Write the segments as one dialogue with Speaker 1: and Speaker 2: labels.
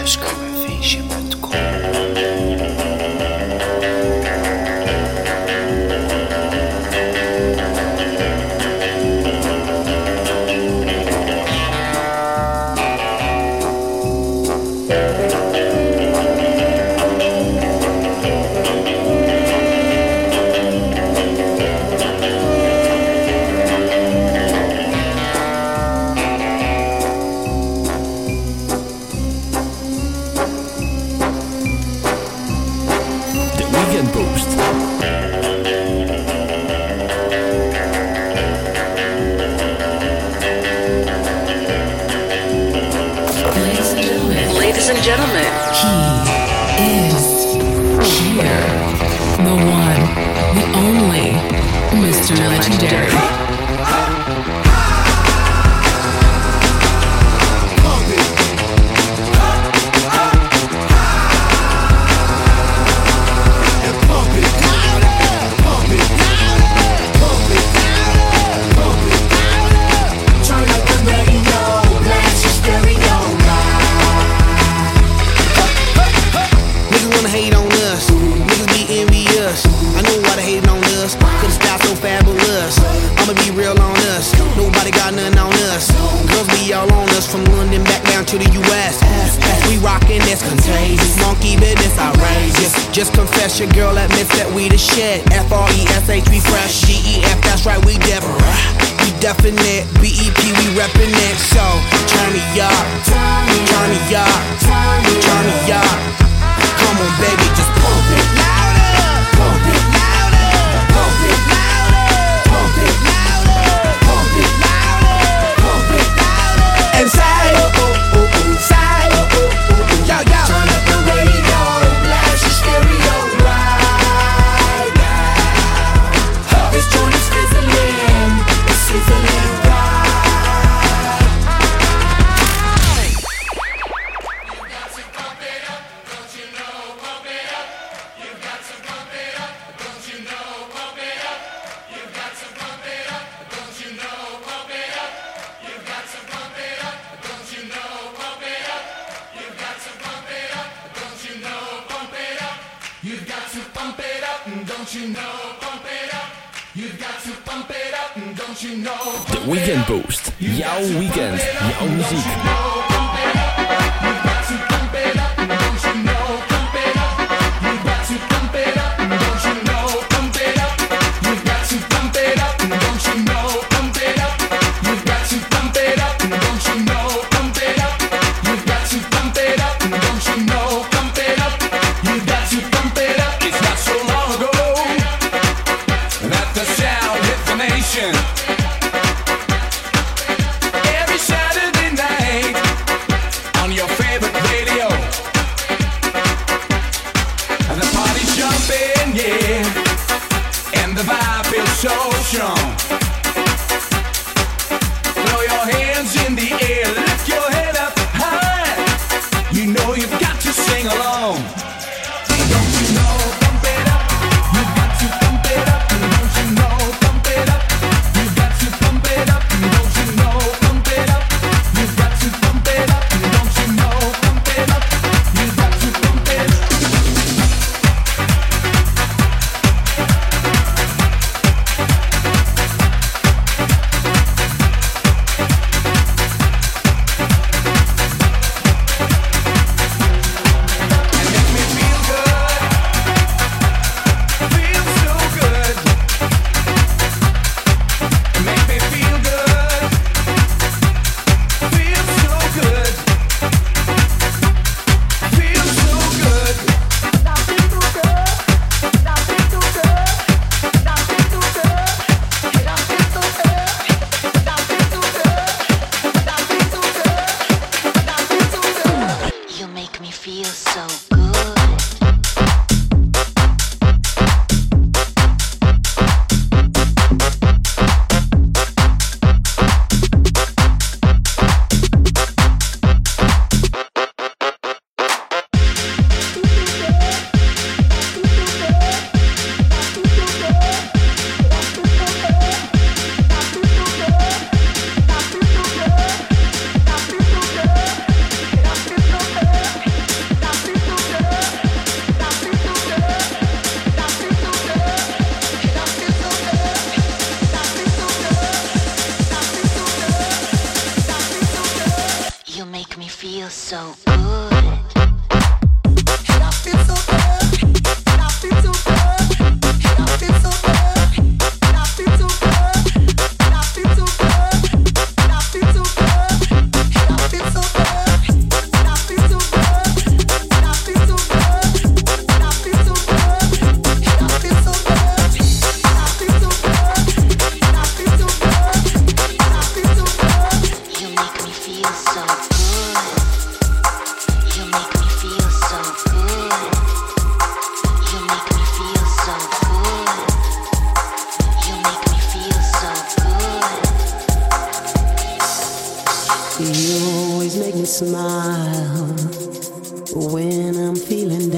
Speaker 1: Glasgow.
Speaker 2: we the shit. F R E S H, we fresh. G E F, that's right, we dip. We definite. B E P, we reppin' it. So, turn me up, turn me up, turn me up. Come on, baby, just pump it louder, pump it louder, pump it louder, pump it louder, pump it louder, pump
Speaker 3: it louder.
Speaker 2: Inside.
Speaker 4: Musik.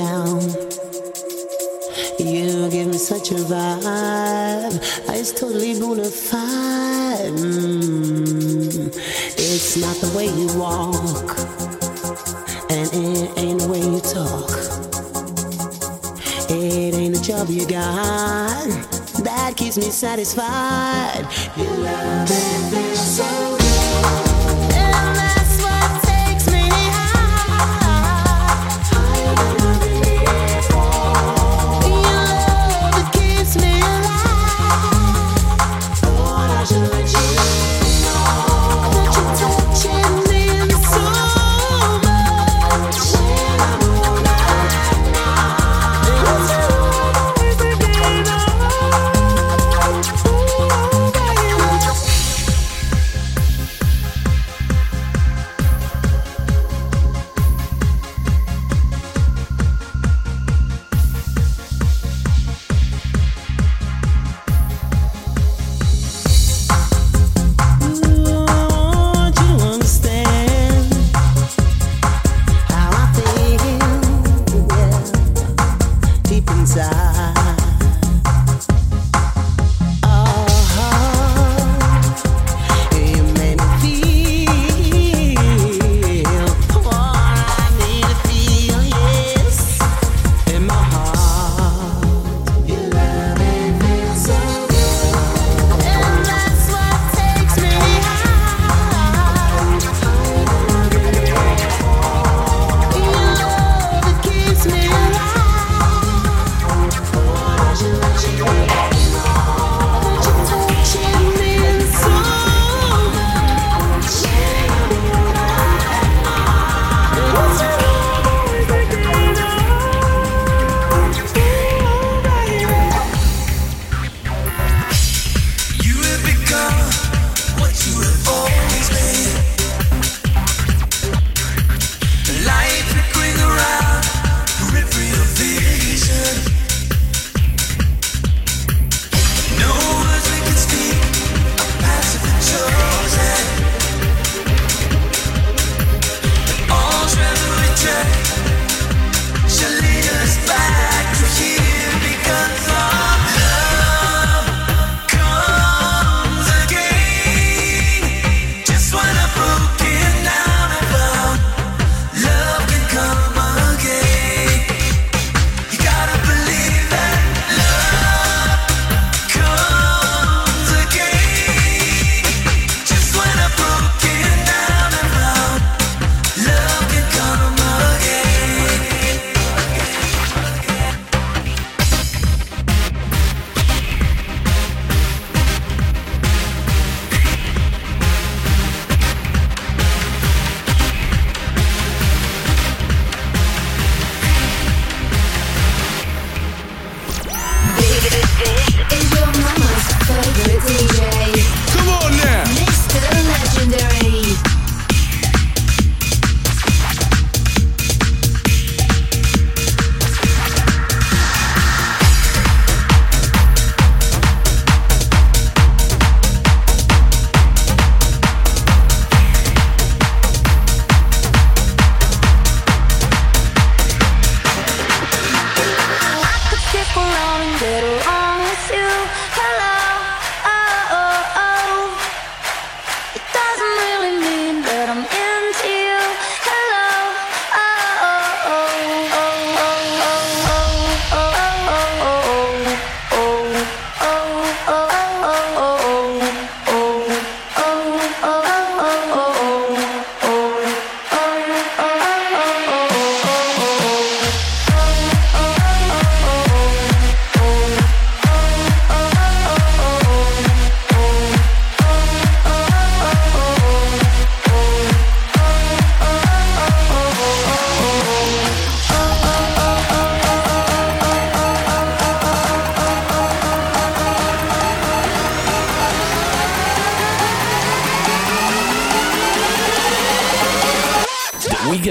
Speaker 3: down. You give me such a vibe. It's totally bona fide. Mm. It's not the way you walk, and it ain't the way you talk. It ain't the job you got that keeps me satisfied. You love.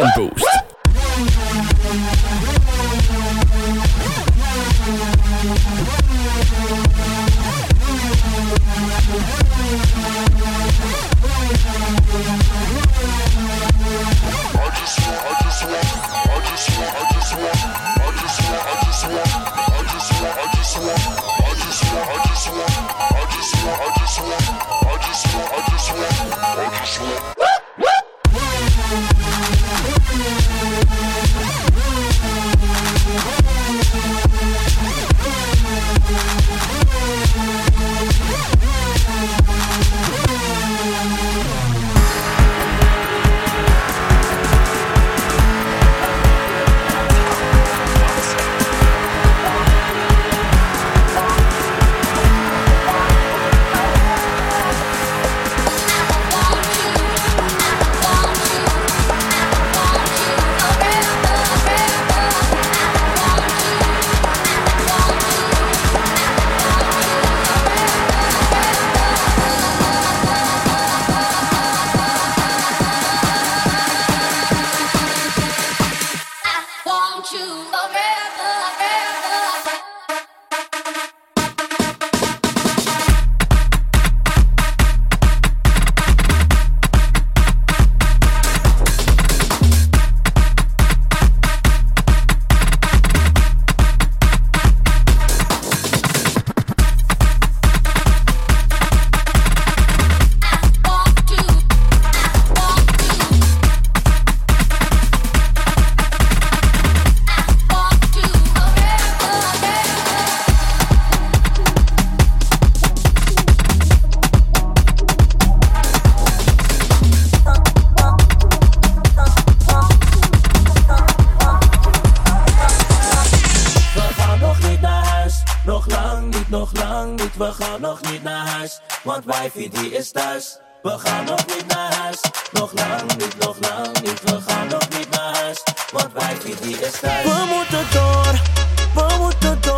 Speaker 4: Weekend Boost.
Speaker 5: We gaan nog niet naar huis, want wifi die is thuis. We gaan nog niet naar huis, nog lang niet, nog lang niet. We gaan nog niet naar huis, want wifi die is thuis. We moeten door, we moeten door.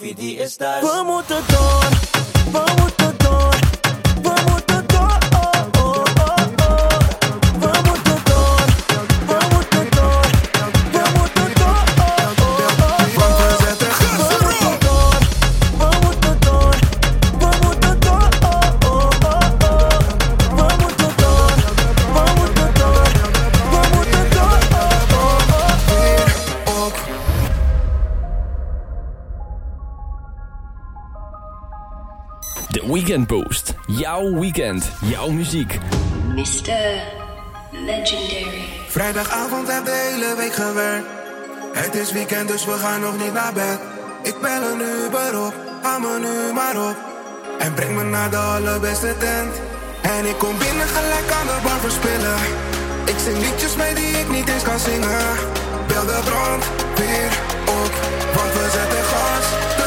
Speaker 5: Rafi D estás. Vamos, doutor, vamos, doutor.
Speaker 4: Weekend, jouw muziek.
Speaker 6: Mr. Legendary.
Speaker 7: Vrijdagavond heb de hele week gewerkt. Het is weekend, dus we gaan nog niet naar bed. Ik bel een Uber op, haal me nu maar op. En breng me naar de allerbeste tent. En ik kom binnen gelijk aan de bar verspillen. Ik zing liedjes mee die ik niet eens kan zingen. Bel de brand weer op, want we zetten gas.